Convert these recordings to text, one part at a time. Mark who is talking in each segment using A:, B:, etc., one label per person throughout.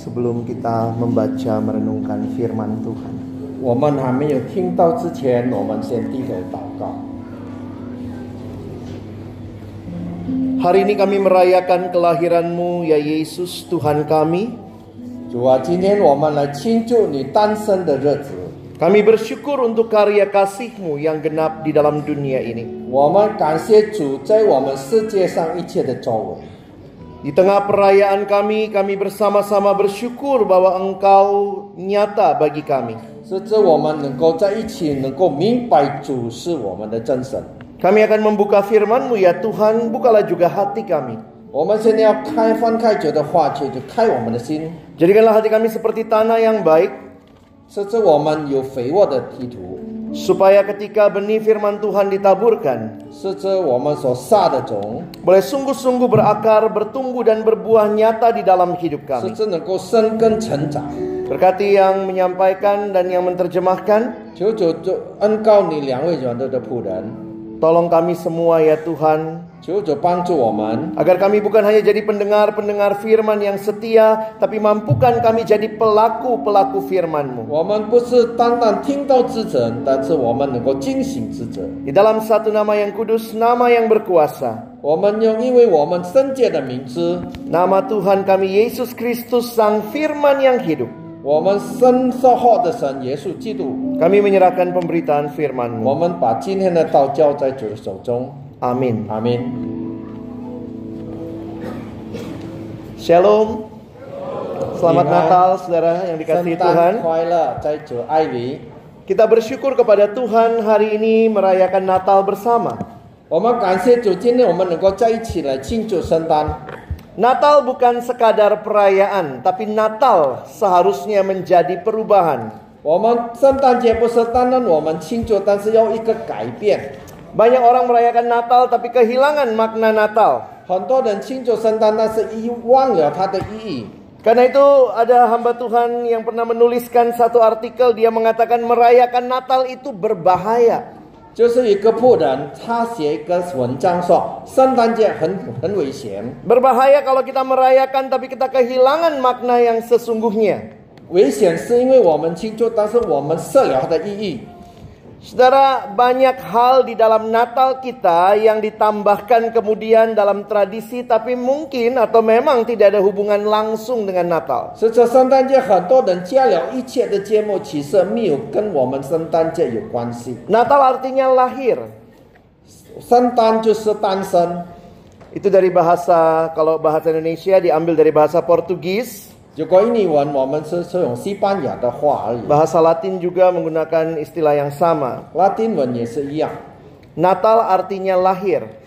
A: sebelum kita membaca merenungkan firman Tuhan.
B: 我们还没有听到之前，我们先低头祷告。
A: Hari ini kami merayakan kelahiranmu ya Yesus Tuhan kami.
B: 主啊，今天我们来庆祝你诞生的日子，
A: Kami bersyukur untuk karya kasihmu yang genap di dalam dunia ini.
B: 我们感谢主在我们世界上一切的作为。
A: Di tengah perayaan kami, kami bersama-sama bersyukur bahwa Engkau nyata bagi kami.
B: 甚至我们能够在一起，能够明白主是我们的真神。
A: Kami akan membuka firman-Mu ya Tuhan, bukalah juga hati kami.
B: 我们现在要开翻开主的话语，就开我们的心，
A: Jadikanlah hati kami seperti tanah yang baik,
B: 甚至我们有肥沃的地图，
A: supaya ketika benih firman Tuhan ditaburkan, boleh sungguh-sungguh berakar, bertumbuh dan berbuah nyata di dalam hidup kami. Berkati yang menyampaikan dan yang menerjemahkan. Tolong kami semua ya Tuhan. Agar kami bukan hanya jadi pendengar-pendengar firman yang setia, tapi mampukan kami jadi pelaku-pelaku firman-Mu. Di dalam satu nama yang kudus, nama yang berkuasa. Nama Tuhan kami Yesus Kristus, Sang Firman yang hidup.
B: 我们深受后的神耶稣基督，
A: Kami menyerahkan pemberitaan
B: 我
A: firman-Mu.
B: 们把今天的道交在主的手中。
A: Amin.
B: 阿门。
A: Shalom. Selamat
B: Iman.
A: Natal saudara yang
B: 圣
A: dikasihi Tuhan.
B: 诞快乐，在主爱里，
A: Kita bersyukur kepada Tuhan hari ini merayakan Natal bersama.
B: 我们感谢主，今天我们能够在一起来庆祝圣诞。
A: Natal bukan sekadar perayaan, tapi Natal seharusnya menjadi perubahan. Banyak orang merayakan Natal tapi kehilangan makna Natal. Karena itu ada hamba Tuhan yang pernah menuliskan satu artikel dia mengatakan merayakan Natal itu berbahaya.
B: 就是一个仆人，他写一个文章说，圣诞节很很危险
A: ，Berbahaya kalau kita merayakan tapi kita kehilangan makna yang sesungguhnya.
B: 危险是因为我们庆祝，但是我们失了它的意义。
A: Saudara, banyak hal di dalam Natal kita yang ditambahkan kemudian dalam tradisi tapi mungkin atau memang tidak ada hubungan langsung dengan Natal. Natal artinya lahir. Itu dari bahasa kalau bahasa Indonesia diambil dari bahasa Portugis.
B: Joko ini wan, woman seorang Sipanya ada hua
A: Bahasa Latin juga menggunakan istilah yang sama.
B: Latin wan ye
A: Natal artinya lahir.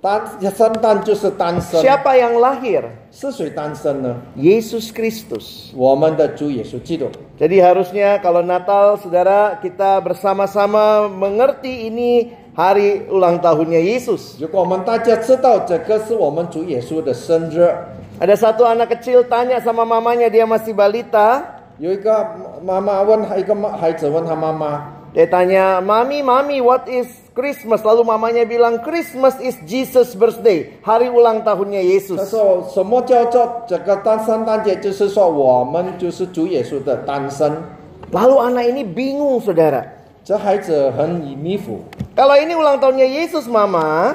B: Tan, sentan ju se tan sen.
A: Siapa yang lahir?
B: Sesuai tan sen?
A: Yesus Kristus.
B: Woman da ju Yesus Cido.
A: Jadi harusnya kalau Natal, saudara, kita bersama-sama mengerti ini hari ulang tahunnya Yesus.
B: Jika kita tahu ini adalah hari ulang tahunnya Yesus.
A: Ada satu anak kecil tanya sama mamanya dia masih balita.
B: mama wan mama.
A: Dia tanya, "Mami, mami, what is Christmas?" Lalu mamanya bilang, "Christmas is Jesus birthday." Hari ulang tahunnya Yesus. Lalu anak ini bingung, Saudara. Kalau ini ulang tahunnya Yesus, Mama,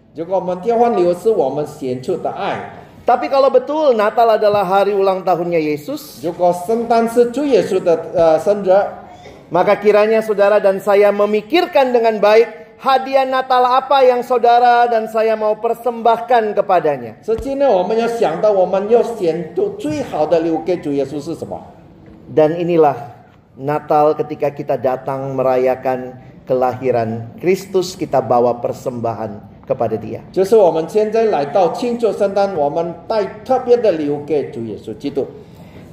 A: Tapi kalau betul Natal adalah hari ulang tahunnya Yesus, maka kiranya saudara dan saya memikirkan dengan baik hadiah Natal apa yang saudara dan saya mau persembahkan kepadanya. Dan inilah Natal ketika kita datang merayakan kelahiran Kristus kita bawa persembahan kepada Dia.
B: 就是我们现在来到庆祝圣诞，我们带特别的礼物给主耶稣基督。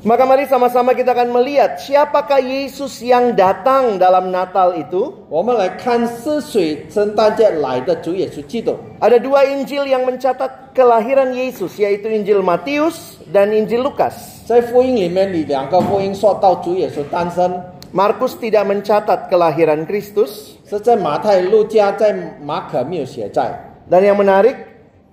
A: Maka mari sama-sama kita akan melihat siapakah Yesus yang datang dalam Natal itu.
B: 我们来看是谁圣诞节来的主耶稣基督。
A: Ada dua Injil yang mencatat kelahiran Yesus, yaitu Injil Matius dan Injil Lukas.
B: 在福音里面，你两个福音说到主耶稣诞生，
A: Markus tidak mencatat kelahiran Kristus.
B: 是在马太、路加，在马可没有写在。
A: Dan yang menarik,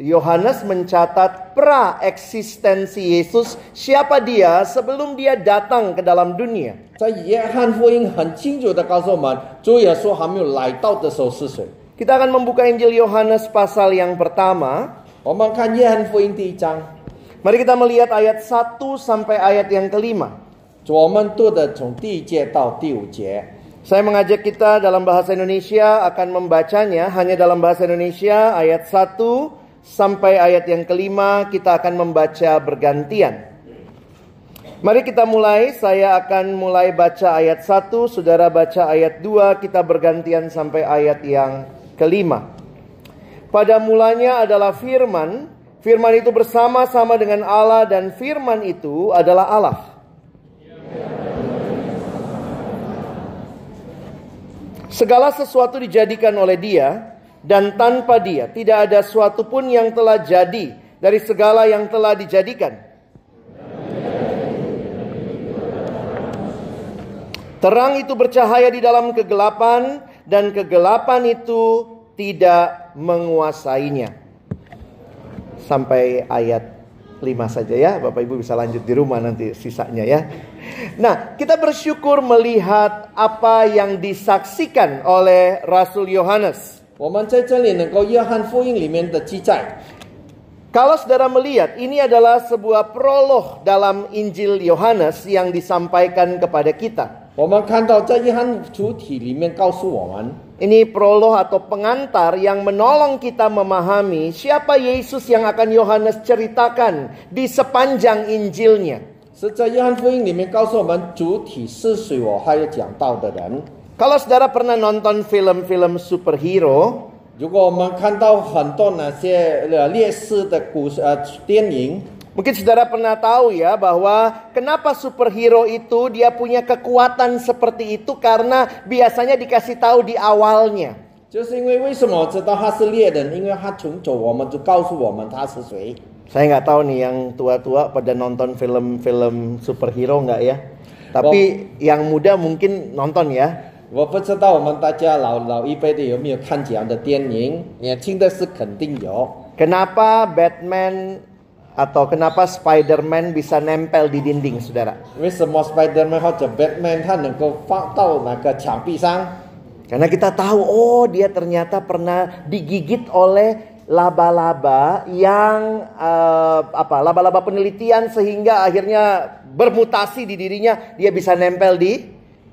A: Yohanes mencatat pra-eksistensi Yesus, siapa dia sebelum dia datang ke dalam dunia.
B: 在约翰福音很清楚的告诉我们，主耶稣还没有来到的时候是谁。
A: Kita akan membuka Injil Yohanes pasal yang pertama.
B: 我们看约翰福音第一章，
A: Mari kita melihat ayat 1 sampai ayat yang kelima.
B: 我们读的从第一节到第五节。
A: Saya mengajak kita dalam bahasa Indonesia akan membacanya hanya dalam bahasa Indonesia ayat 1 sampai ayat yang kelima kita akan membaca bergantian. Mari kita mulai, saya akan mulai baca ayat 1, saudara baca ayat 2, kita bergantian sampai ayat yang kelima. Pada mulanya adalah firman, firman itu bersama-sama dengan Allah dan firman itu adalah Allah. Segala sesuatu dijadikan oleh Dia, dan tanpa Dia tidak ada suatu pun yang telah jadi dari segala yang telah dijadikan. Terang itu bercahaya di dalam kegelapan, dan kegelapan itu tidak menguasainya. Sampai ayat 5 saja ya, Bapak Ibu bisa lanjut di rumah nanti sisanya ya. Nah, kita bersyukur melihat apa yang disaksikan oleh Rasul Yohanes. Kalau saudara melihat, ini adalah sebuah prolog dalam Injil Yohanes yang disampaikan kepada kita. Ini prolog atau pengantar yang menolong kita memahami siapa Yesus yang akan Yohanes ceritakan di sepanjang Injilnya.
B: 是在约翰福音里面告诉我们主体是谁，我还有讲到的人。
A: Kalau saudara pernah nonton film-film superhero,
B: 如果我们看到很多那些呃烈士的故事呃电影，
A: mungkin saudara pernah tahu ya bahwa kenapa superhero itu dia punya kekuatan seperti itu karena biasanya dikasih tahu di awalnya.
B: 就是因为为什么我知道他是猎人？因为他从走我们就告诉我们他是谁。
A: Saya nggak tahu nih yang tua-tua pada nonton film-film superhero nggak ya. Tapi yang muda mungkin nonton ya.
B: 我不知道我们大家老老一辈的有没有看这样的电影？年轻的是肯定有。
A: Kenapa Batman atau kenapa Spider-Man bisa nempel di dinding, saudara?
B: 为什么 Spiderman 或者 Batman 他能够放到那个墙壁上？
A: Karena kita tahu, oh dia ternyata pernah digigit oleh laba-laba yang eh, apa? Laba-laba penelitian sehingga akhirnya bermutasi di dirinya, dia bisa nempel di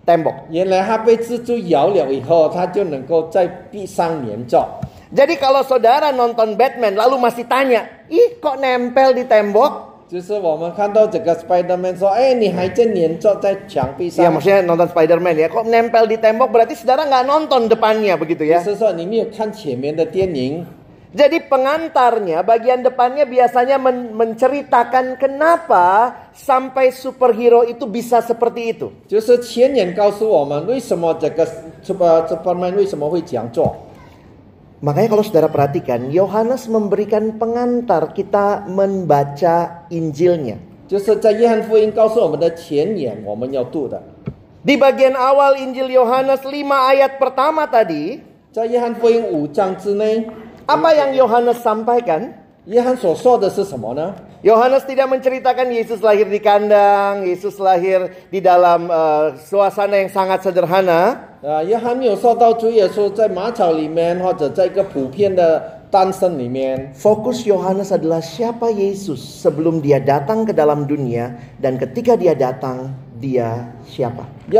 A: tembok.
B: 原来他被蜘蛛咬了以后，他就能够在壁上粘着。
A: Jadi kalau saudara nonton Batman lalu masih tanya, ih kok nempel di tembok?
B: 就是我们看到这个 Spiderman 说：“哎，你还在粘着在墙壁
A: Ya
B: 上。
A: maksudnya nonton Spider-Man ya, kok nempel di tembok berarti saudara nggak nonton depannya begitu ya?
B: 就是说你没有看前面的电影，
A: Jadi pengantarnya bagian depannya biasanya men- menceritakan kenapa sampai superhero itu bisa seperti itu.
B: 就是前言告诉我们为什么这个 Super Superman 为什么会这样做。
A: Makanya kalau saudara perhatikan, Yohanes memberikan pengantar kita membaca Injilnya.
B: 就是在约翰福音告诉我们的前言，我们要读的。
A: Di bagian awal Injil Yohanes 5 ayat pertama tadi,
B: 在约翰福音五章之内，
A: apa yang Yohanes sampaikan?
B: 约翰所说的是什么呢？
A: Yohanes tidak menceritakan Yesus lahir di kandang, Yesus lahir di dalam eh, suasana yang sangat sederhana.
B: 啊，约翰没有说到主耶稣在马槽里面，或者在一个普遍的诞生里面。
A: Fokus Yohanes adalah siapa Yesus sebelum dia datang ke dalam dunia dan ketika dia datang dia siapa.
B: 约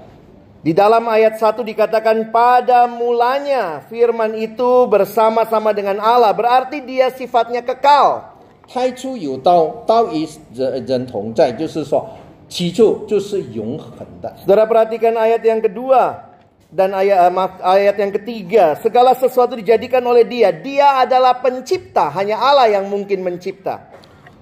A: Di dalam ayat 1 dikatakan pada mulanya firman itu bersama-sama dengan Allah. Berarti dia sifatnya kekal.
B: 太初有道，道与人人同在，就是说起初就是永恒的。
A: Saudara perhatikan ayat yang kedua dan ayat eh, maaf, ayat yang ketiga. Segala sesuatu dijadikan oleh dia. Dia adalah pencipta. Hanya Allah yang mungkin mencipta.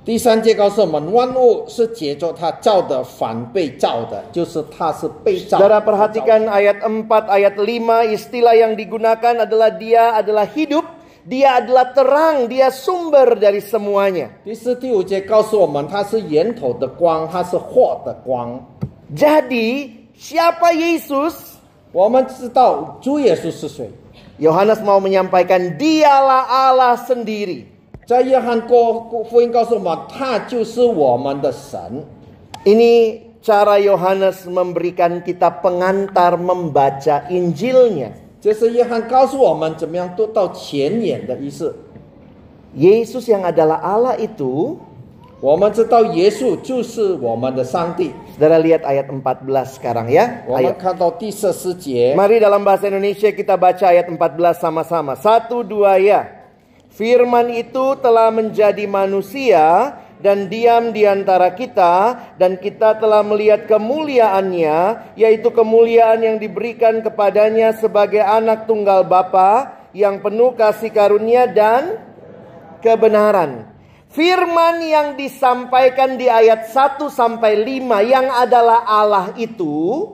B: 第三节告诉我们，万物是借着他造的，反被造的，就是他是被造。
A: Saudara perhatikan ayat 4, ayat 5. Istilah yang digunakan adalah dia adalah hidup. Dia adalah terang. Dia sumber dari semuanya.
B: 第四、第五节告诉我们，他是源头的光，他是火的光。
A: Jadi siapa Yesus?
B: 我们知道主耶稣是谁，
A: Yohanes mau menyampaikan dialah Allah sendiri.
B: 在约翰过福音告诉我们，他就是我们的神。
A: Ini cara Yohanes memberikan kita pengantar membaca Injilnya.
B: 这是约翰告诉我们怎么样读到前言的意思。
A: Yesus yang adalah Allah itu,
B: 我们知道耶稣就是我们的上帝。
A: saudara lihat ayat 14 sekarang ya.
B: 我们
A: Ayo.
B: 看到第十四节，
A: Mari dalam bahasa Indonesia kita baca ayat 14 sama-sama. Satu dua ya. Firman itu telah menjadi manusia dan diam di antara kita dan kita telah melihat kemuliaannya yaitu kemuliaan yang diberikan kepadanya sebagai anak tunggal Bapa yang penuh kasih karunia dan kebenaran. Firman yang disampaikan di ayat 1 sampai 5 yang adalah Allah itu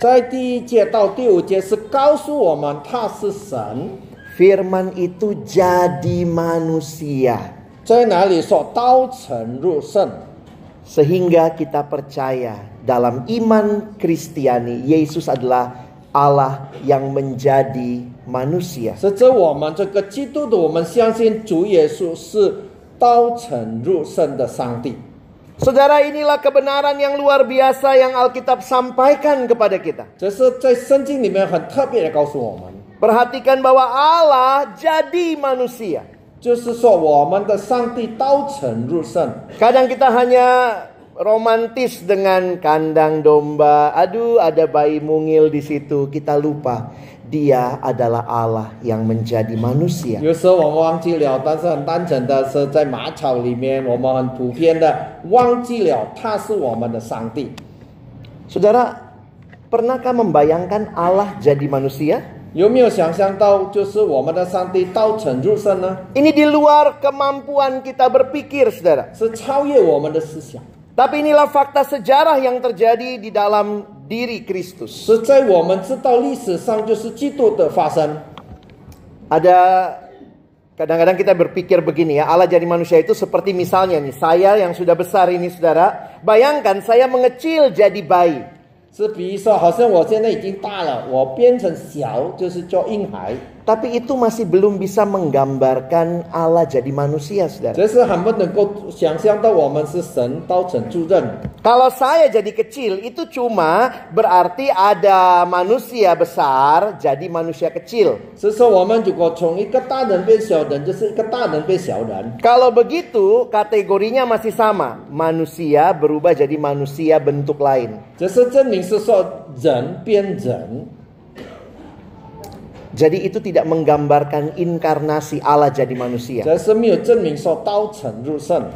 B: 在第一节到第五节是告诉我们他是神，
A: Firman itu jadi manusia
B: 在哪里说道成入圣，
A: sehingga kita percaya dalam iman Kristiani Yesus adalah Allah yang menjadi manusia.
B: 是指我们这个基督徒，我们相信主耶稣是道成入圣的上帝。
A: Saudara, inilah kebenaran yang luar biasa yang Alkitab sampaikan kepada kita.
B: 这是在圣经里面很特别的告诉我们，
A: Perhatikan bahwa Allah jadi manusia. Kadang kita hanya romantis dengan kandang domba. Aduh, ada bayi mungil di situ. Kita lupa dia adalah Allah yang menjadi manusia. Saudara, pernahkah membayangkan Allah jadi manusia?
B: 有没有想象到，就是我们的上帝道成入圣呢？
A: Ini di luar kemampuan kita berpikir, saudara.
B: 是超越我们的思想，
A: Tapi inilah fakta sejarah yang terjadi di dalam diri Kristus.
B: 是在我们知道历史上就是基督的发生。
A: Ada kadang-kadang kita berpikir begini ya, Allah jadi manusia itu seperti misalnya nih, saya yang sudah besar ini saudara, bayangkan saya mengecil jadi bayi.
B: 是比如说，好像我现在已经大了，我变成小，就是做婴孩，
A: Tapi itu masih belum bisa menggambarkan Allah jadi manusia, saudara.
B: 这是很不能够想象到我们是神道成主任。
A: Kalau saya jadi kecil, itu cuma berarti ada manusia besar jadi manusia kecil.
B: 是说我们如果从一个大人变小人，就是一个大人变小人。
A: Kalau begitu, kategorinya masih sama. Manusia berubah jadi manusia bentuk lain.
B: 这是证明是说人变人，
A: Jadi itu tidak menggambarkan inkarnasi Allah jadi manusia.
B: 这是没有证明说道成入圣。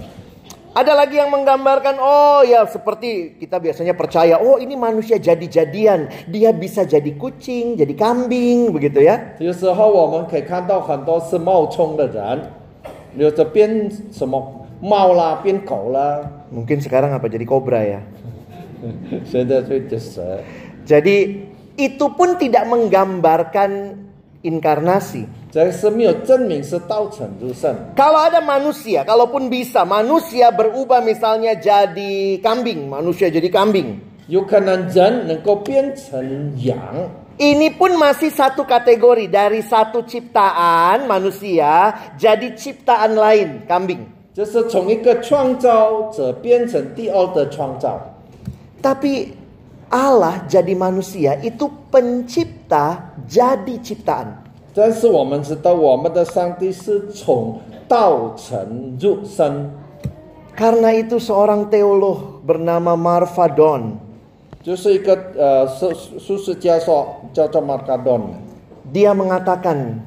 A: Ada lagi yang menggambarkan, oh ya seperti kita biasanya percaya, oh ini manusia jadi-jadian. Dia bisa jadi kucing, jadi kambing, begitu ya.
B: 有时候我们可以看到很多是冒充的人，有的变什么猫啦，变狗啦，
A: Mungkin sekarang apa jadi kobra ya.
B: 现在就就蛇。
A: Jadi itu pun tidak menggambarkan inkarnasi. Kalau ada manusia, kalaupun bisa, manusia berubah misalnya jadi kambing, manusia jadi kambing. Ini pun masih satu kategori dari satu ciptaan manusia jadi ciptaan lain, kambing. Tapi Allah jadi manusia itu pencipta jadi ciptaan.
B: 但是我们知道，我们的上帝是从道成入生，
A: Karena itu seorang teolog bernama Marvadon
B: 就是一个呃术术士家说叫做马卡顿，
A: dia mengatakan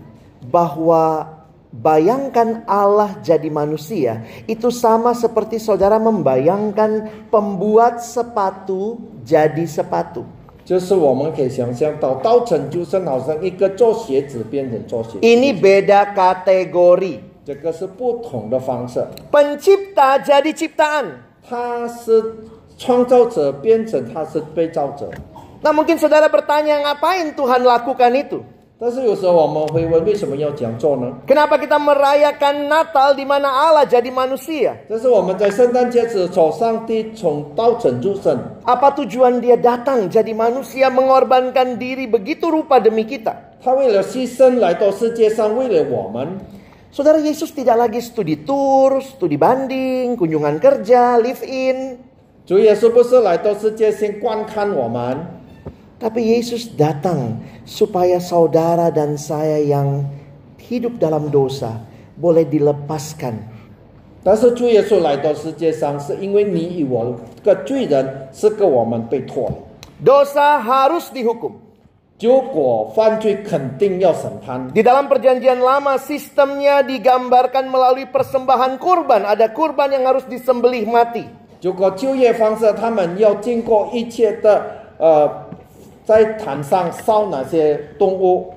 A: bahwa Bayangkan Allah jadi manusia itu sama seperti saudara membayangkan pembuat sepatu jadi sepatu. Ini beda kategori. Pencipta jadi ciptaan. Nah mungkin saudara bertanya ngapain Tuhan lakukan itu?
B: 但是有时候我们会问，为什么要这样做呢？
A: Kenapa kita merayakan Natal di mana Allah jadi manusia?
B: 这是我们在圣诞节时候，上帝从道成入生，
A: Apa tujuan dia datang jadi manusia mengorbankan diri begitu rupa demi kita?
B: 他为了牺牲来到世界上，为了我们。
A: Saudara Yesus tidak lagi studi tour, studi banding, kunjungan kerja, live in.
B: 主耶稣不是来到世界先观看我们，
A: Tapi Yesus datang supaya saudara dan saya yang hidup dalam dosa boleh dilepaskan
B: 但是主耶稣来到世界上，是因为你与我个罪人是跟我们被脱离。
A: Dosa harus dihukum.
B: 结果犯罪肯定要审判。
A: Di dalam perjanjian lama sistemnya digambarkan melalui persembahan kurban. Ada kurban yang harus disembelih mati.
B: 结果就业方式，他们要经过一切的呃， 在坛上烧那些动物。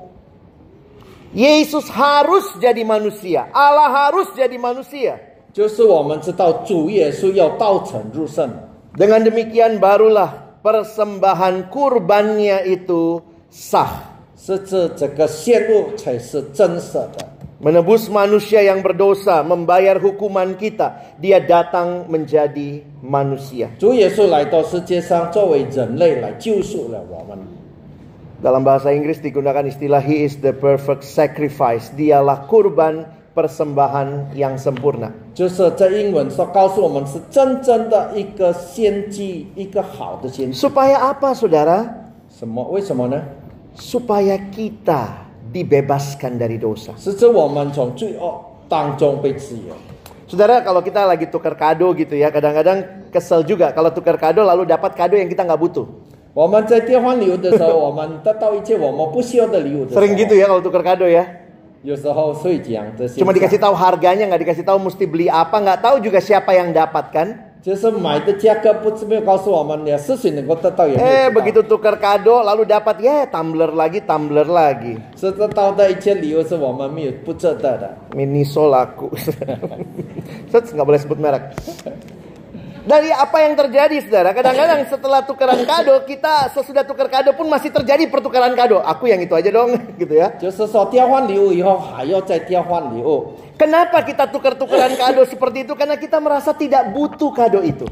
A: Yesus harus jadi manusia. Allah harus jadi manusia.
B: 就是我们知道主耶稣要道成入圣，
A: Dengan demikian barulah persembahan kurbannya itu sah.
B: 是指这个献物才是真实的。
A: menebus manusia yang berdosa, membayar hukuman kita. Dia datang menjadi manusia. Dalam bahasa Inggris digunakan istilah He is the perfect sacrifice. Dialah kurban persembahan yang sempurna. Supaya apa, saudara? Supaya kita dibebaskan dari dosa. Saudara, kalau kita lagi tukar kado gitu ya, kadang-kadang kesel juga kalau tukar kado lalu dapat kado yang kita nggak butuh. Sering gitu ya kalau tukar kado ya. Cuma dikasih tahu harganya, nggak dikasih tahu mesti beli apa, nggak tahu juga siapa yang dapatkan.
B: 就是买的价格不是没有告诉我们，也是谁能够得到也没
A: Eh
B: 有知道
A: begitu tukar kado lalu dapat ya tumbler lagi, tumbler lagi.
B: 是得到的一切礼物是我们没有不值得的。
A: Miniso laku. Set, nggak boleh sebut merek. dari apa yang terjadi saudara. Kadang-kadang setelah tukaran kado, kita sesudah tukar kado pun masih terjadi pertukaran kado. Aku yang itu aja dong, gitu ya. Kenapa kita tukar-tukaran kado seperti itu? Karena kita merasa tidak butuh kado itu.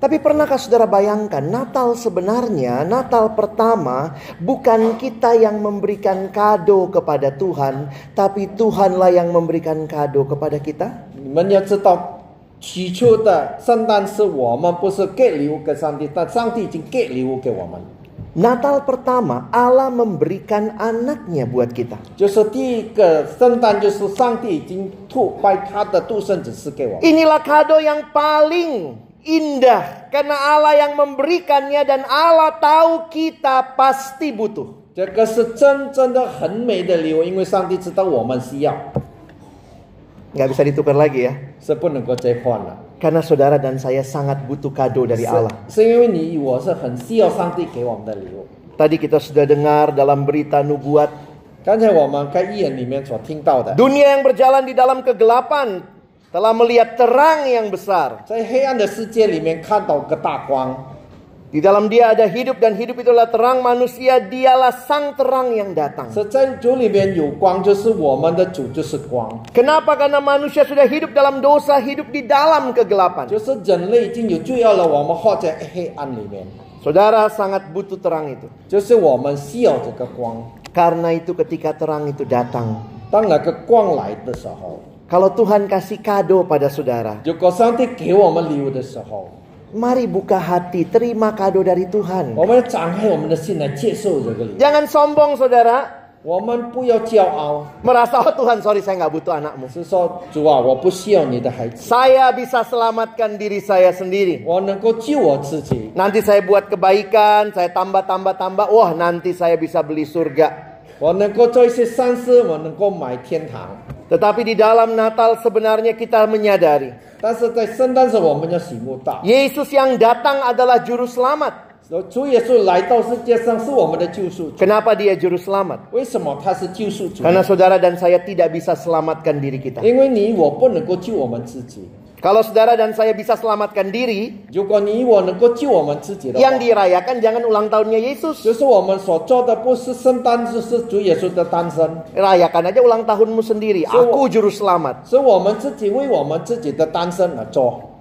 A: Tapi pernahkah saudara bayangkan Natal sebenarnya, Natal pertama bukan kita yang memberikan kado kepada Tuhan, tapi Tuhanlah yang memberikan kado kepada kita?
B: 你们要知道，起初的圣诞是我们不是给礼物给上帝，但上帝已经给礼物给我们。
A: Natal pertama Allah memberikan anaknya buat kita
B: 就是第一个圣诞，就是上帝已经吐把他的独生子赐给我们。
A: Inilah kado yang paling indah karena Allah yang memberikannya dan Allah tahu kita pasti butuh.
B: 这个是真正的很美的礼物，因为上帝知道我们需要，
A: Nggak bisa ditukar lagi ya.
B: 是不能够再换了。
A: Karena saudara dan saya sangat butuh kado dari Allah.
B: 是是因为你我是很需要上帝给我们的礼物。
A: Tadi kita sudah dengar dalam berita nubuat
B: 刚才我们在预言里面所听到的，
A: dunia yang berjalan di dalam kegelapan telah melihat terang yang besar.
B: 在黑暗的世界里面看到个大光，
A: Di dalam dia ada hidup dan hidup itulah terang manusia, dialah sang terang yang datang.
B: 是在主里面有光，就是我们的主就是光，
A: Kenapa? Karena manusia sudah hidup dalam dosa, hidup di dalam kegelapan.
B: 就是人类已经有罪恶了，我们活在黑暗里面，
A: Saudara sangat butuh terang itu.
B: 就是我们需要这个光。
A: Karena itu ketika terang itu datang,
B: 当那个光来的时候，
A: kalau Tuhan kasih kado pada saudara,
B: 如果上帝给我们礼物的时候，
A: mari buka hati, terima kado dari Tuhan.
B: 我们要展开我们的心来接受这个礼物。
A: Jangan sombong saudara,
B: 我们不要骄傲，
A: merasa oh Tuhan sorry saya nggak butuh anakmu.
B: 是说主啊，我不需要你的孩子，
A: Saya bisa selamatkan diri saya sendiri.
B: 我能够救我自己。
A: Nanti saya buat kebaikan, saya tambah tambah tambah, wah nanti saya bisa beli surga.
B: 我能够做一些善事，我能够买天堂。
A: tetapi di dalam Natal sebenarnya kita menyadari. Yesus yang datang adalah juru selamat. Kenapa dia juru selamat? Karena saudara dan saya tidak bisa selamatkan diri kita. Kalau saudara dan saya bisa selamatkan diri, yang dirayakan jangan ulang tahunnya Yesus. Rayakan aja ulang tahunmu sendiri. Aku juru selamat.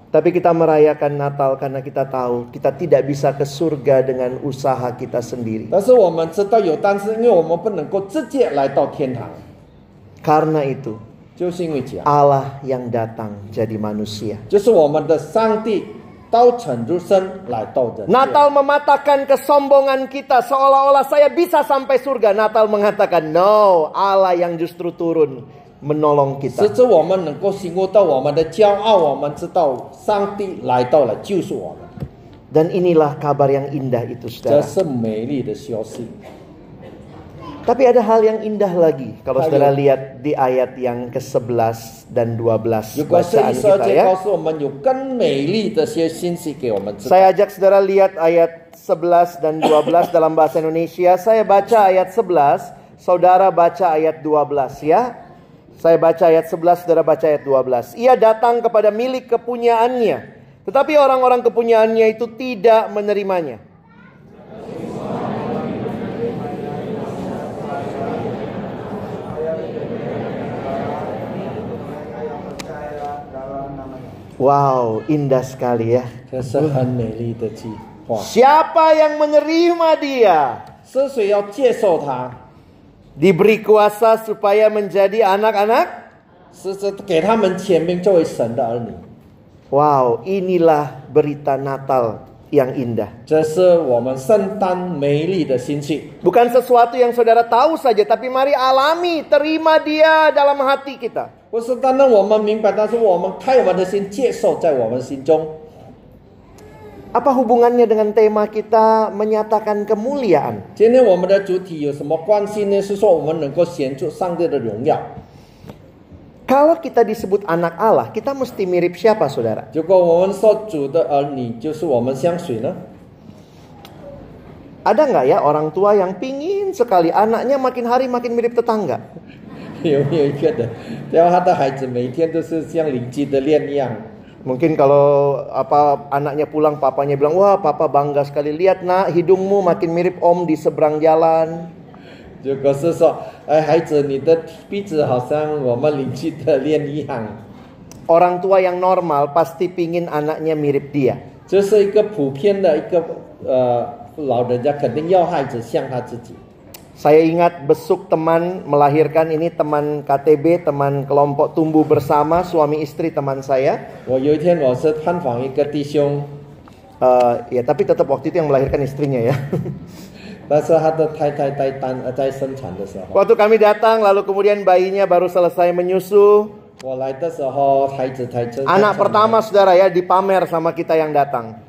A: Tapi kita merayakan Natal karena kita tahu kita tidak bisa ke surga dengan usaha kita sendiri. Karena itu, Allah yang datang jadi manusia. Natal mematahkan kesombongan kita seolah-olah saya bisa sampai surga. Natal mengatakan, no, Allah yang justru turun menolong kita. Dan inilah kabar yang indah itu, saudara. Tapi ada hal yang indah lagi kalau saudara lihat di ayat yang ke-11 dan 12 bacaan kita ya. Saya ajak saudara lihat ayat 11 dan 12 dalam bahasa Indonesia. Saya baca ayat 11, saudara baca ayat 12 ya. Saya baca ayat 11, saudara baca ayat 12. Ia datang kepada milik kepunyaannya, tetapi orang-orang kepunyaannya itu tidak menerimanya. Wow, indah sekali ya. Siapa yang menerima dia? Diberi kuasa supaya menjadi anak-anak? Wow, inilah berita Natal yang indah. Bukan sesuatu yang saudara tahu saja, tapi mari alami, terima dia dalam hati kita.
B: 不是单单我们明白，但是我们开我们的心，接受在我们心中。
A: Apa hubungannya dengan tema kita menyatakan kemuliaan?
B: 今天我们的主题有什么关系呢？是说我们能够显出上帝的荣耀。
A: Kalau kita disebut anak Allah, kita mesti mirip siapa saudara?
B: 如果我们说主的儿女，就是我们像谁呢？
A: Ada nggak ya orang tua yang pingin sekali anaknya makin hari makin mirip tetangga?
B: 有没有一个的，然后他的孩子每天都是像邻居的恋一样。
A: Mungkin kalau apa anaknya pulang papanya bilang, "Wah, papa bangga sekali lihat nak hidungmu makin mirip om di seberang jalan."
B: 如果是说，哎，孩子，你的鼻子好像我们邻居的脸一样，
A: Orang tua yang normal pasti pingin anaknya mirip dia.
B: 这是一个普遍的一个呃老人家肯定要孩子像他自己。
A: saya ingat besuk teman melahirkan ini teman KTB, teman kelompok tumbuh bersama, suami istri teman saya. Uh, ya tapi tetap waktu itu yang melahirkan istrinya ya. waktu kami datang lalu kemudian bayinya baru selesai menyusu. Anak pertama saudara ya dipamer sama kita yang datang.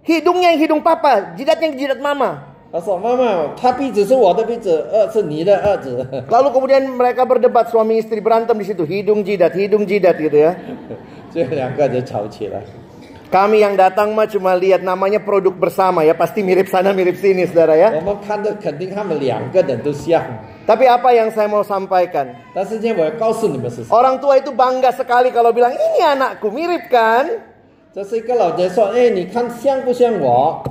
A: Hidungnya yang hidung papa, jidatnya yang jidat mama. Lalu kemudian mereka berdebat suami istri berantem di situ hidung jidat hidung jidat gitu ya. Kami yang datang mah cuma lihat namanya produk bersama ya pasti mirip sana mirip sini saudara ya. Tapi apa yang saya mau sampaikan? Orang tua itu bangga sekali kalau bilang ini anakku mirip kan?
B: 这是一个老人说：“哎，你看像不像我？”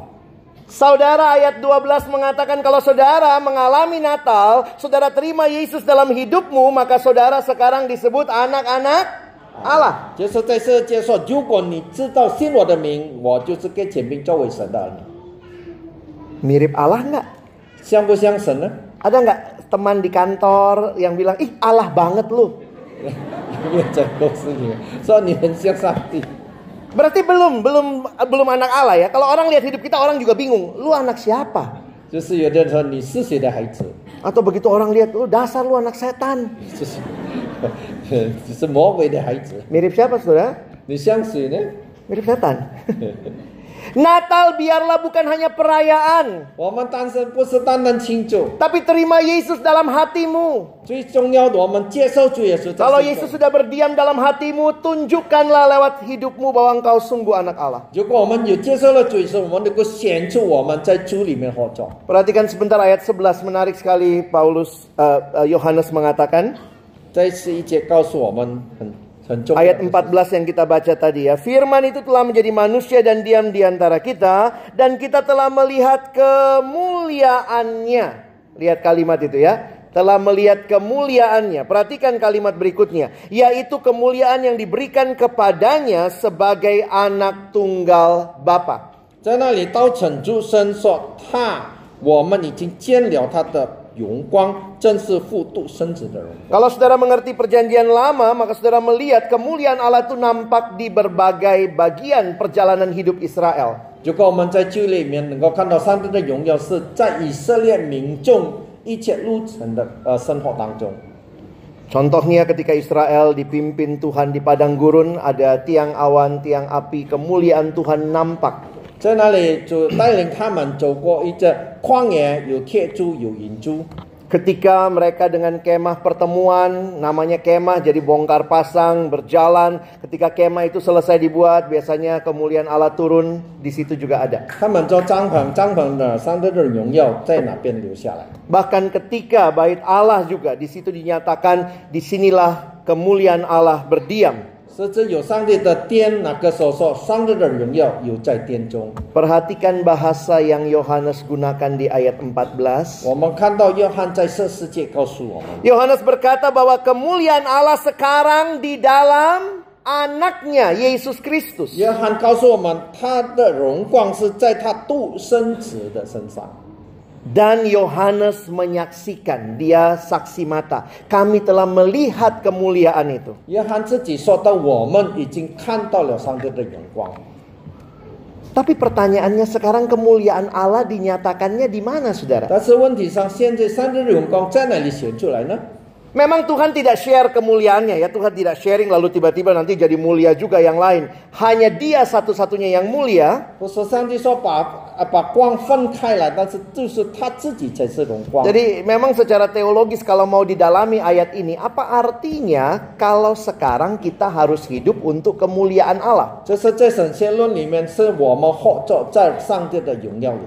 A: Saudara ayat 12 mengatakan kalau saudara mengalami Natal, saudara terima Yesus dalam hidupmu, maka saudara sekarang disebut anak-anak Allah.
B: 就是在世界说，如果你知道信我的名，我就是给前面作为神的儿女，
A: Mirip Allah nggak?
B: 像不像神呢？
A: Ada nggak teman di kantor yang bilang, ih Allah banget lu.
B: 有没有在告诉你们说你很像上帝？
A: Berarti belum, belum belum anak Allah ya. Kalau orang lihat hidup kita orang juga bingung, lu anak siapa? Atau begitu orang lihat lu dasar lu anak setan. Mirip siapa Saudara? Mirip setan. Natal biarlah bukan hanya perayaan,
B: 我们单身不是单单庆祝，
A: tapi terima Yesus dalam hatimu.
B: 最重要的我们接受主耶稣在
A: Kalau
B: 心
A: Yesus
B: 中。
A: sudah berdiam dalam hatimu, tunjukkanlah lewat hidupmu bahwa engkau sungguh anak Allah.
B: 如果我们有接受了主耶稣，我们能够显出我们在主里面合作。
A: Perhatikan sebentar ayat 11 menarik sekali Paulus eh, eh, Yohanes mengatakan
B: 这是一节告诉我们很很重要的
A: ayat
B: 事
A: 14 yang kita baca tadi ya. Firman itu telah menjadi manusia dan diam di antara kita dan kita telah melihat kemuliaannya. Lihat kalimat itu ya. Telah melihat kemuliaannya. Perhatikan kalimat berikutnya, yaitu kemuliaan yang diberikan kepadanya sebagai anak tunggal Bapa.
B: 在那里刀惩诸生说他，我们已经见了他的 荣光，正是复度生子的荣光。
A: Kalau saudara mengerti perjanjian lama, maka saudara melihat kemuliaan Allah itu nampak di berbagai bagian perjalanan hidup Israel.
B: 如果我们在旧里面能够看到上帝的荣耀，是在以色列民众一切路程的呃生活当中。
A: Contohnya ketika Israel dipimpin Tuhan di padang gurun, ada tiang awan, tiang api, kemuliaan Tuhan nampak.
B: 在那里主带领他们走过一个旷野，有铁柱，有银柱。
A: Ketika mereka dengan kemah pertemuan, namanya kemah jadi bongkar pasang, berjalan. Ketika kemah itu selesai dibuat, biasanya kemuliaan Allah turun, di situ juga ada.
B: 他们做帐篷，帐篷的上帝的荣耀在哪边留下来？
A: Bahkan ketika bait Allah juga di situ dinyatakan disinilah kemuliaan Allah berdiam.
B: 甚至有上帝的殿，那个时候说上帝的荣耀有在殿中。
A: Perhatikan bahasa yang Yohanes gunakan di ayat 14.
B: 我们看到约翰在这世界告诉我们，
A: Yohanes berkata bahwa kemuliaan Allah sekarang di dalam anaknya Yesus Kristus.
B: 约翰告诉我们，他的荣光是在他独生子的身上。
A: Dan Yohanes menyaksikan, dia saksi mata. Kami telah melihat kemuliaan itu.
B: 约翰自己说到，我们已经看到了上帝的荣光。
A: Tapi pertanyaannya sekarang kemuliaan Allah dinyatakannya di mana saudara?
B: 但是问题上，现在上帝的荣光在哪里显出来呢？
A: Memang Tuhan tidak share kemuliaannya ya. Tuhan tidak sharing lalu tiba-tiba nanti jadi mulia juga yang lain. Hanya dia satu-satunya yang mulia.
B: 不是上帝说把啊把光分开来，但是就是他自己才是荣光。
A: Jadi memang secara teologis kalau mau didalami ayat ini. Apa artinya kalau sekarang kita harus hidup untuk kemuliaan Allah?
B: 就是在神仙论里面，是我们活着在上帝的荣耀里。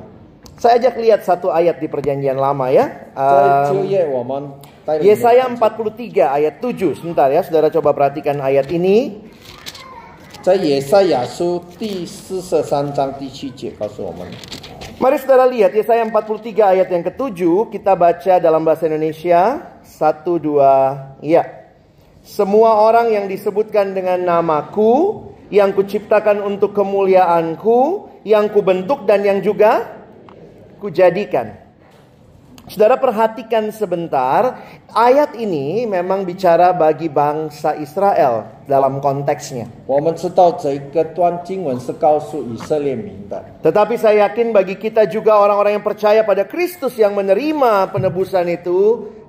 A: Saya ajak lihat satu ayat di perjanjian lama ya.
B: 在
A: Um,
B: 就业我们带领
A: Yesaya 43 ayat 7. Sebentar ya, saudara coba perhatikan ayat ini.
B: 在野赛亚书第四十三章第七节告诉我们，
A: Mari saudara lihat Yesaya 43 ayat yang ketujuh. Kita baca dalam bahasa Indonesia. Satu, dua, ya. Semua orang yang disebutkan dengan namaku, yang kuciptakan untuk kemuliaanku, yang kubentuk dan yang juga kujadikan. Saudara perhatikan sebentar, ayat ini memang bicara bagi bangsa Israel dalam konteksnya. Tetapi saya yakin bagi kita juga orang-orang yang percaya pada Kristus yang menerima penebusan itu,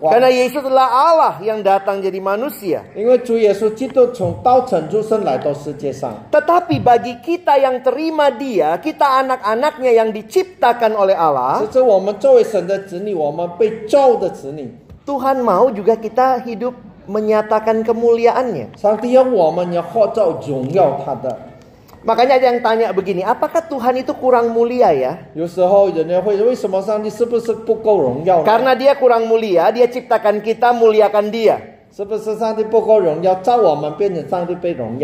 A: Karena Yesus adalah Allah yang datang jadi manusia. Tetapi bagi kita yang terima Dia, kita anak-anaknya yang diciptakan oleh Allah. Tuhan mau juga kita hidup menyatakan kemuliaannya. Makanya ada yang tanya begini, apakah Tuhan itu kurang mulia ya? Karena dia kurang mulia, dia ciptakan kita muliakan dia.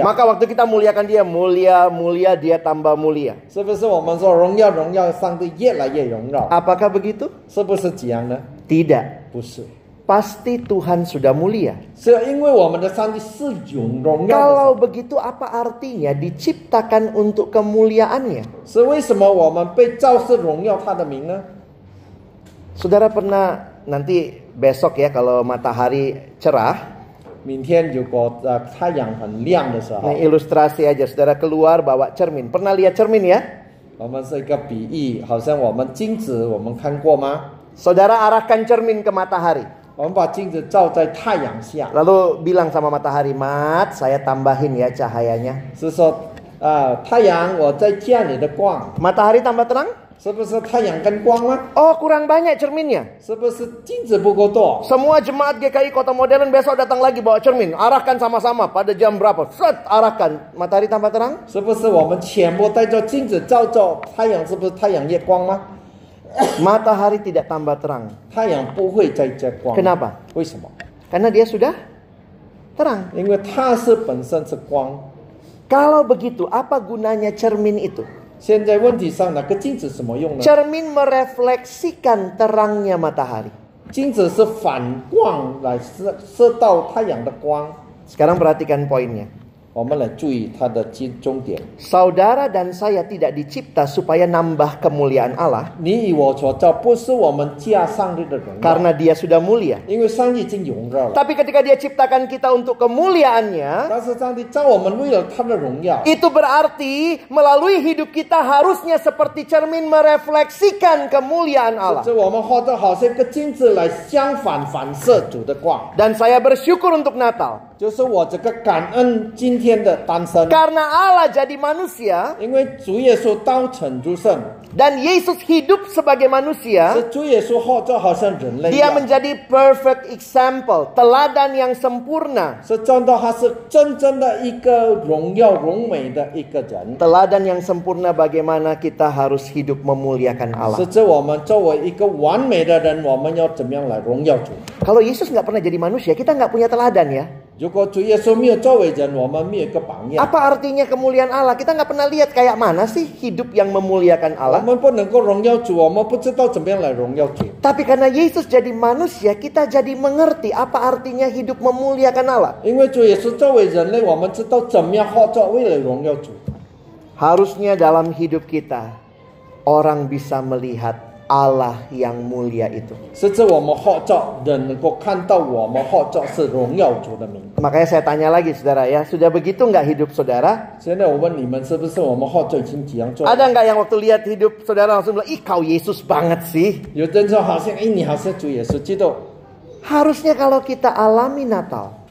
A: Maka waktu kita muliakan dia mulia mulia dia tambah mulia. Apakah begitu? Tidak
B: 不是，
A: Pasti Tuhan sudah mulia.
B: 是因为我们的上帝是有荣耀
A: Kalau
B: 的
A: begitu apa artinya diciptakan untuk kemuliaannya?
B: 神，是为什么我们被造是荣耀他的名呢？
A: Saudara pernah nanti besok ya kalau matahari cerah,
B: 明天如果呃太阳很亮的时候，
A: Ini ilustrasi aja, saudara keluar bawa cermin. Pernah lihat cermin ya?
B: 我们是一个比喻，好像我们镜子，我们看过吗？
A: Saudara arahkan cermin ke matahari.
B: 我们把镜子照在太阳下，
A: Lalu bilang sama matahari, Mat, saya tambahin ya cahayanya.
B: 是说啊、太阳我在加你的光，
A: Matahari tambah terang?
B: 是不是太阳更光吗？
A: Oh, kurang banyak cerminnya.
B: 是不是镜子不够多？
A: Semua jemaat GKI Kota Modern besok datang lagi bawa cermin. Arahkan sama-sama pada jam berapa? Set, arahkan. Matahari tambah terang?
B: 是不是我们全部带着镜子照着太阳？是不是太阳越光吗？
A: matahari tidak tambah terang. Kenapa? Karena dia sudah terang. Kalau begitu, apa gunanya cermin itu? Cermin merefleksikan terangnya matahari. Sekarang perhatikan poinnya.
B: 我们来注意它的经重点。
A: Saudara dan saya tidak dicipta supaya nambah kemuliaan Allah
B: 你与我所造，不是我们加上帝的荣耀，
A: karena dia sudah mulia.
B: 因为上帝已经荣耀了。
A: Tapi ketika dia ciptakan kita untuk kemuliaannya,
B: 但是上帝造我们为了他的荣耀，
A: itu berarti melalui hidup kita harusnya seperti cermin merefleksikan kemuliaan Allah.
B: 这我们活得好像一个镜子来相反反射主的光。
A: Dan saya bersyukur untuk Natal.
B: 就是我这个感恩今天 的单身，
A: Karena Allah jadi manusia
B: 因为主耶稣道成主圣，
A: dan Yesus hidup sebagai manusia. Dia menjadi perfect example, teladan yang sempurna. Teladan yang sempurna bagaimana kita harus hidup memuliakan Allah. Kalau Yesus nggak pernah jadi manusia, kita nggak punya teladan ya.
B: ya.
A: Apa artinya kemuliaan Allah? Kita nggak pernah lihat kayak mana sih hidup yang memuliakan Allah.
B: 我
A: Allah.
B: 们不能够荣耀主，我们不知道怎么样来荣耀主。
A: Tapi karena Yesus jadi manusia, kita jadi mengerti apa artinya hidup memuliakan Allah.
B: 因为主耶稣作为人类，我们知道怎么样活着，为了荣耀主。
A: Harusnya dalam hidup kita orang bisa melihat Allah yang mulia itu. Makanya saya tanya lagi saudara ya, sudah begitu nggak hidup saudara? Ada nggak yang waktu lihat hidup saudara langsung bilang, ih kau Yesus banget sih?
B: Gitu.
A: Harusnya kalau kita alami Natal,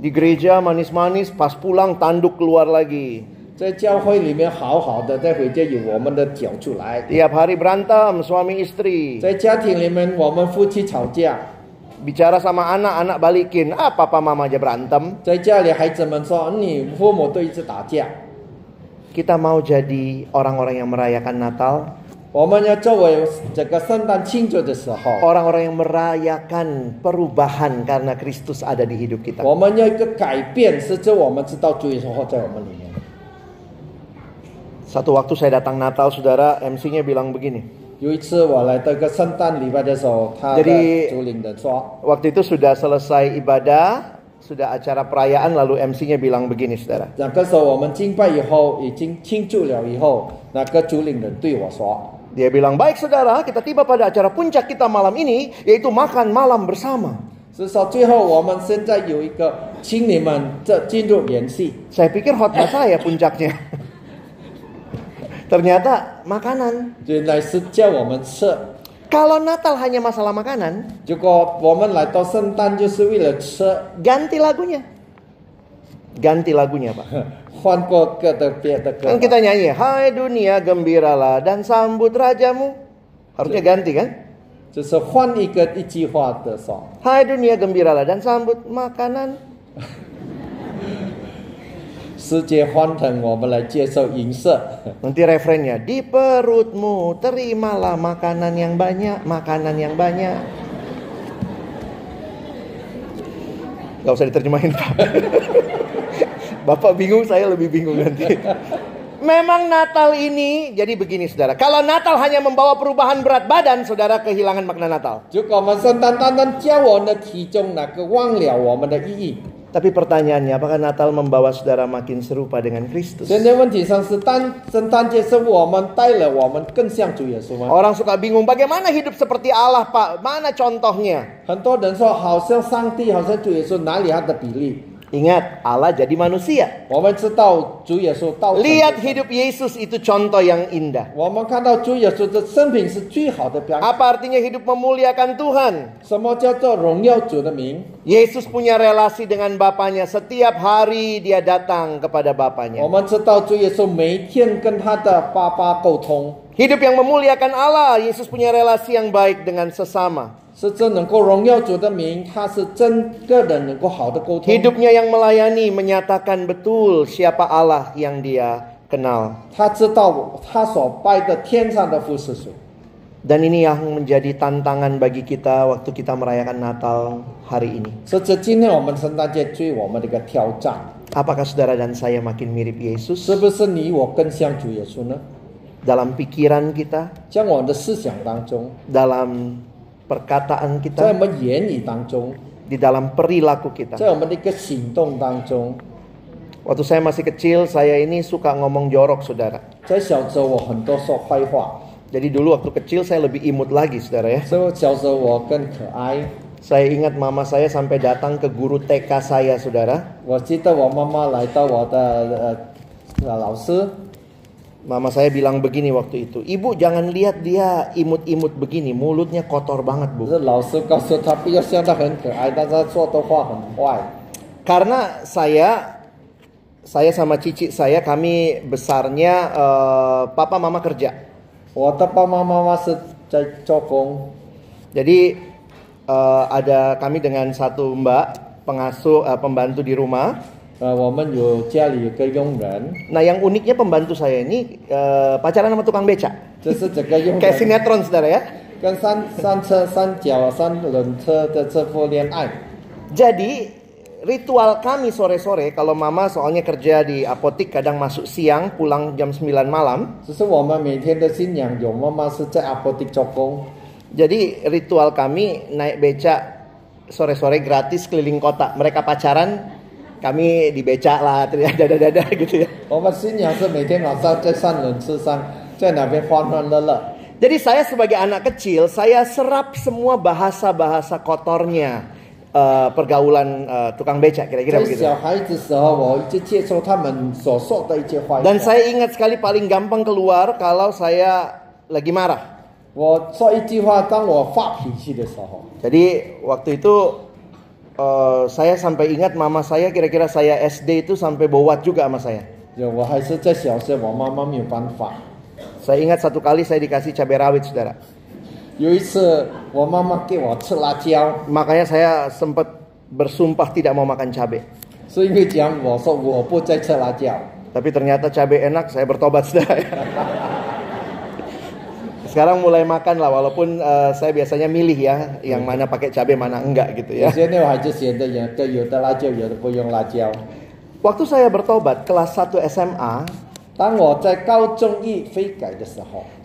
A: Di gereja manis-manis, pas pulang tanduk keluar lagi.
B: 在教会里面好好的，再回家有我们的脚出来。
A: Tiap hari berantem suami istri.
B: 在家庭里面，我们夫妻吵架，
A: Bicara sama anak, anak balikin. Ah, papa mama aja berantem.
B: 在家里孩子们说你父母都一直打架。
A: Kita mau jadi orang-orang yang merayakan Natal.
B: 我们要作为这个圣诞庆祝的时候，
A: Orang-orang yang merayakan perubahan karena Kristus ada di hidup kita.
B: 我们要一个改变，是指我们知道主耶稣活在我们里面。
A: Satu waktu saya datang Natal, saudara, MC-nya bilang begini.
B: 有一次我来到一个圣诞礼拜的时候，他
A: Jadi-
B: 的主领人说，
A: Waktu itu sudah selesai ibadah, sudah acara perayaan, lalu MC-nya bilang begini, saudara.
B: 那个时候我们敬拜以后，已经庆祝了以后，那个主领人对我说，
A: Dia bilang, baik saudara, kita tiba pada acara puncak kita malam ini, yaitu makan malam bersama.
B: 是说最后我们现在有一个，请你们这进入联系。
A: Saya pikir khotbah saya puncaknya. Ternyata makanan.
B: 原来是叫我们吃。
A: Kalau Natal hanya masalah makanan,
B: 结果我们来到圣诞就是为了吃，
A: ganti lagunya. Ganti lagunya, Pak.
B: 换过歌的别的歌
A: Kan。kita nyanyi, Hai dunia gembiralah dan sambut rajamu. Harusnya ganti kan?
B: 就是换一个一句话的说，
A: Hai dunia gembiralah dan sambut makanan.
B: 世界欢腾，我们来接受银色。
A: Nanti refrennya, di perutmu terimalah makanan yang banyak, makanan yang banyak. Gak usah diterjemahin Pak. Bapak bingung, saya lebih bingung nanti. Memang Natal ini, jadi begini saudara. Kalau Natal hanya membawa perubahan berat badan, saudara kehilangan makna Natal.
B: 如果我们圣诞单单教我们的体重，那个忘了我们的意义。
A: Tapi pertanyaannya, apakah Natal membawa saudara makin serupa dengan Kristus?
B: 现在问题上是诞圣诞节是我们带了我们更像主耶稣吗？
A: Orang suka bingung, bagaimana hidup seperti Allah Pak? Mana contohnya?
B: 很多人说好像上帝，好像主耶稣，哪里他的比例？
A: Ingat, Allah jadi manusia. Lihat hidup Yesus itu contoh yang indah. Apa artinya hidup memuliakan Tuhan? Yesus punya relasi dengan Bapaknya. Setiap hari dia datang kepada Bapaknya. Hidup yang memuliakan Allah, Yesus punya relasi yang baik dengan sesama.
B: 是真能够荣耀主的名，他是真个人能够好的沟通。
A: Hidupnya yang melayani menyatakan betul siapa Allah yang dia kenal.
B: 他知道他所拜的天上的父是谁。
A: Dan ini yang menjadi tantangan bagi kita waktu kita merayakan Natal hari ini.
B: 所以这今天我们圣诞节对我们的一个挑战，
A: Apakah saudara dan saya makin mirip Yesus
B: 是不是你我更像主耶稣呢？
A: dalam pikiran kita,
B: 在我们的思想当中，
A: dalam perkataan
B: 在我
A: kita,
B: 们言语当中，
A: di dalam perilaku kita?
B: 在我们的一个行动当中，
A: Waktu saya masih kecil, saya ini suka ngomong jorok, saudara.
B: 在小时候我很多说坏话，
A: Jadi dulu waktu kecil saya lebih imut lagi, saudara ya.
B: 所以我小时候我更可爱。
A: Saya ingat mama saya sampai datang ke guru TK saya, saudara.
B: 我记得我妈妈来到我的呃呃老师，
A: Mama saya bilang begini waktu itu, ibu jangan lihat dia imut-imut begini, mulutnya kotor banget bu. Karena saya, saya sama cici saya kami besarnya uh, papa mama kerja. Jadi uh, ada kami dengan satu mbak pengasuh uh, pembantu di rumah.
B: 呃，我们有家里有个佣人，
A: Nah yang uniknya pembantu saya ini eh, pacaran sama tukang beca.
B: 就是这个佣
A: Kayak
B: 人
A: sinetron saudara ya.
B: 跟三三车三角三轮车的这副恋爱。
A: Jadi ritual kami sore-sore kalau mama soalnya kerja di apotik kadang masuk siang pulang jam 9 malam.
B: 只是我们每天的信仰有妈妈是在阿波地做工，
A: Jadi ritual kami naik beca sore-sore gratis keliling kota. Mereka pacaran, kami di becak lah, teriak dada dada gitu ya. Jadi saya sebagai anak kecil, saya serap semua bahasa-bahasa kotornya eh, pergaulan eh, tukang becak kira-kira begitu. Dan saya ingat sekali paling gampang keluar kalau saya lagi marah. Jadi waktu itu Eh, saya sampai ingat mama saya kira-kira saya SD itu sampai bawat juga sama saya. Saya ingat satu kali saya dikasih cabai rawit saudara. Makanya saya sempat bersumpah tidak mau makan cabai. Tapi ternyata cabai enak, saya bertobat saudara. sekarang mulai makan lah walaupun uh, saya biasanya milih ya yang mana pakai cabai mana enggak gitu ya. Waktu saya bertobat kelas 1 SMA,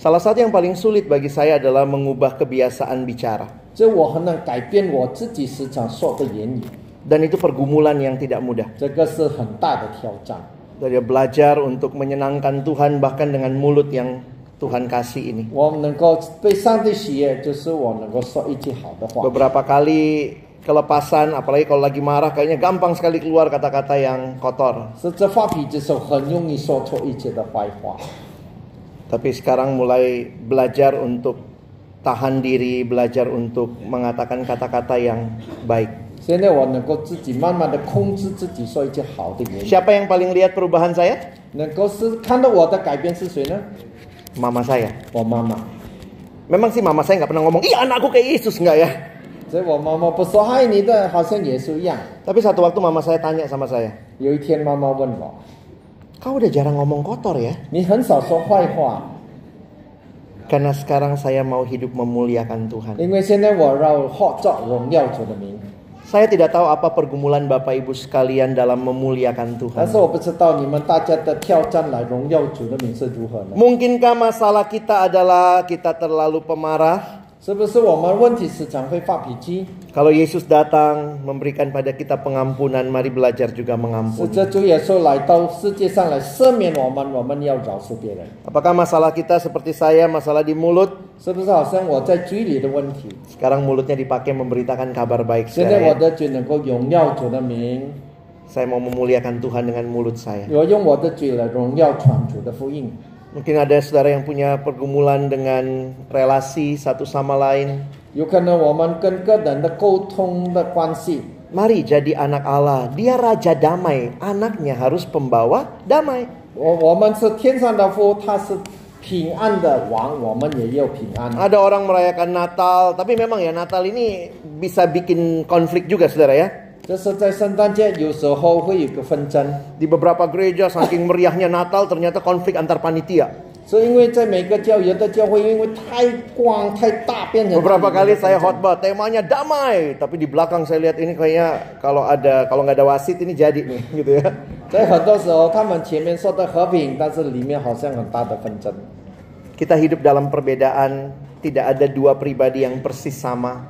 A: salah satu yang paling sulit bagi saya adalah mengubah kebiasaan bicara. Dan itu pergumulan yang tidak mudah. Dari belajar untuk menyenangkan Tuhan bahkan dengan mulut yang Tuhan kasih ini. Beberapa kali kelepasan, apalagi kalau lagi marah, kayaknya gampang sekali keluar kata-kata yang kotor. Tapi sekarang mulai belajar untuk tahan diri, belajar untuk mengatakan kata-kata yang baik. Siapa yang paling lihat perubahan saya? mama saya.
B: Oh mama.
A: Memang sih mama saya nggak pernah ngomong, iya anakku kayak Yesus nggak ya?
B: Saya mama ini
A: Tapi satu waktu mama saya tanya sama saya.
B: mama
A: Kau udah jarang ngomong kotor ya? Karena sekarang saya mau hidup memuliakan Tuhan. Saya tidak tahu apa pergumulan Bapak Ibu sekalian dalam memuliakan Tuhan. Mungkinkah masalah kita adalah kita terlalu pemarah? Kalau Yesus datang memberikan pada kita pengampunan, mari belajar juga mengampuni. Apakah masalah kita seperti saya, masalah di mulut? Sekarang mulutnya dipakai memberitakan kabar baik.
B: Saya,
A: saya mau memuliakan Tuhan dengan mulut saya. Mungkin ada saudara yang punya pergumulan dengan relasi satu sama lain. Mari jadi anak Allah. Dia raja damai. Anaknya harus pembawa damai. Ada orang merayakan Natal, tapi memang ya Natal ini bisa bikin konflik juga, saudara ya.
B: 就是在圣诞节有时候会有个纷争，
A: Di beberapa gereja saking meriahnya Natal ternyata konflik antar panitia.
B: 是因为在每个教有的教会因为太光太大，变成
A: Beberapa
B: 它里
A: kali
B: 面的
A: saya
B: 纷争
A: khotbah temanya damai, tapi di belakang saya lihat ini kayaknya kalau ada kalau nggak ada wasit ini jadi nih gitu ya.
B: 在很多时候，他们前面说的和平，但是里面好像很大的纷争。
A: Kita hidup dalam perbedaan, tidak ada dua pribadi yang persis sama.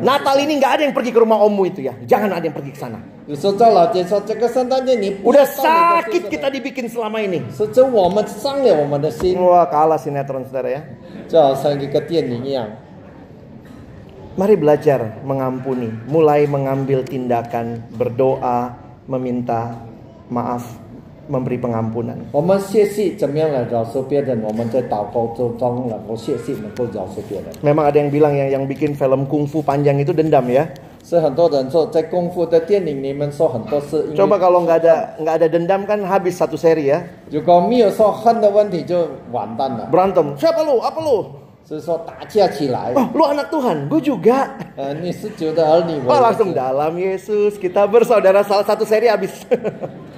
A: Natal ini nggak ada yang pergi ke rumah omu itu ya. Jangan ada yang pergi ke sana. Udah sakit kita dibikin selama ini. Wah kalah sinetron saudara ya. Mari belajar mengampuni. Mulai mengambil tindakan berdoa meminta maaf memberi pengampunan.
B: 我们学习怎么样来饶恕别人，我们在祷告之中能够学习能够饶恕别人。
A: Memang ada yang bilang yang yang bikin film kungfu panjang itu dendam ya.
B: 是很多人说在功夫的电影里面说很多是因
A: Coba
B: 为
A: kalau nggak ada nggak ada dendam kan habis satu seri ya.
B: 如果没有说恨的问题就完蛋了，
A: Berantem. Siapa lu? Apa lu?
B: 是说打架起来，
A: Oh, lu anak Tuhan. Gue juga.
B: 呃，你是主的儿女，我
A: Wah
B: 也
A: langsung
B: 是
A: dalam Yesus kita bersaudara salah satu seri habis.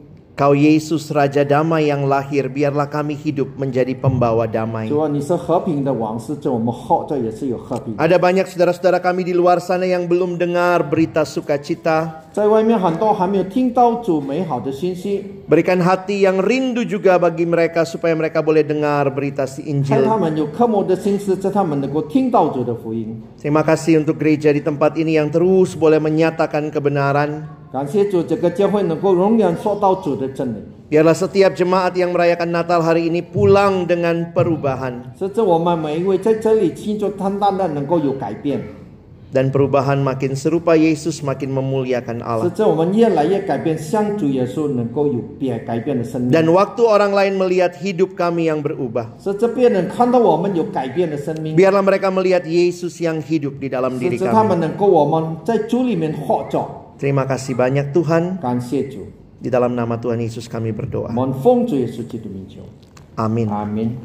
A: Kau Yesus Raja Damai yang lahir, biarlah kami hidup menjadi pembawa damai. Ada banyak saudara-saudara kami di luar sana yang belum dengar berita sukacita. Berikan hati yang rindu juga bagi mereka supaya mereka boleh dengar berita si Injil. Terima kasih untuk gereja di tempat ini yang terus boleh menyatakan kebenaran.
B: 感谢主，这个教会能够永远说到主的真理，
A: Biarlah setiap jemaat yang merayakan Natal hari ini pulang dengan perubahan.
B: 甚至我们每一位在这里庆祝单单的能够有改变，
A: Dan perubahan makin serupa Yesus makin memuliakan
B: 甚
A: Allah.
B: 至我们越来越改变，像主耶稣能够有变改变的生命。
A: Dan waktu orang lain melihat hidup kami yang berubah.
B: 是这别人看到我们有改变的生命，
A: Biarlah mereka melihat Yesus yang hidup di dalam
B: 甚
A: diri
B: 至他
A: kami.
B: 们能够我们在主里面活着。
A: Terima kasih banyak Tuhan. Di dalam nama Tuhan Yesus kami berdoa. Amin.
B: Amin.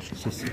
A: Terima kasih.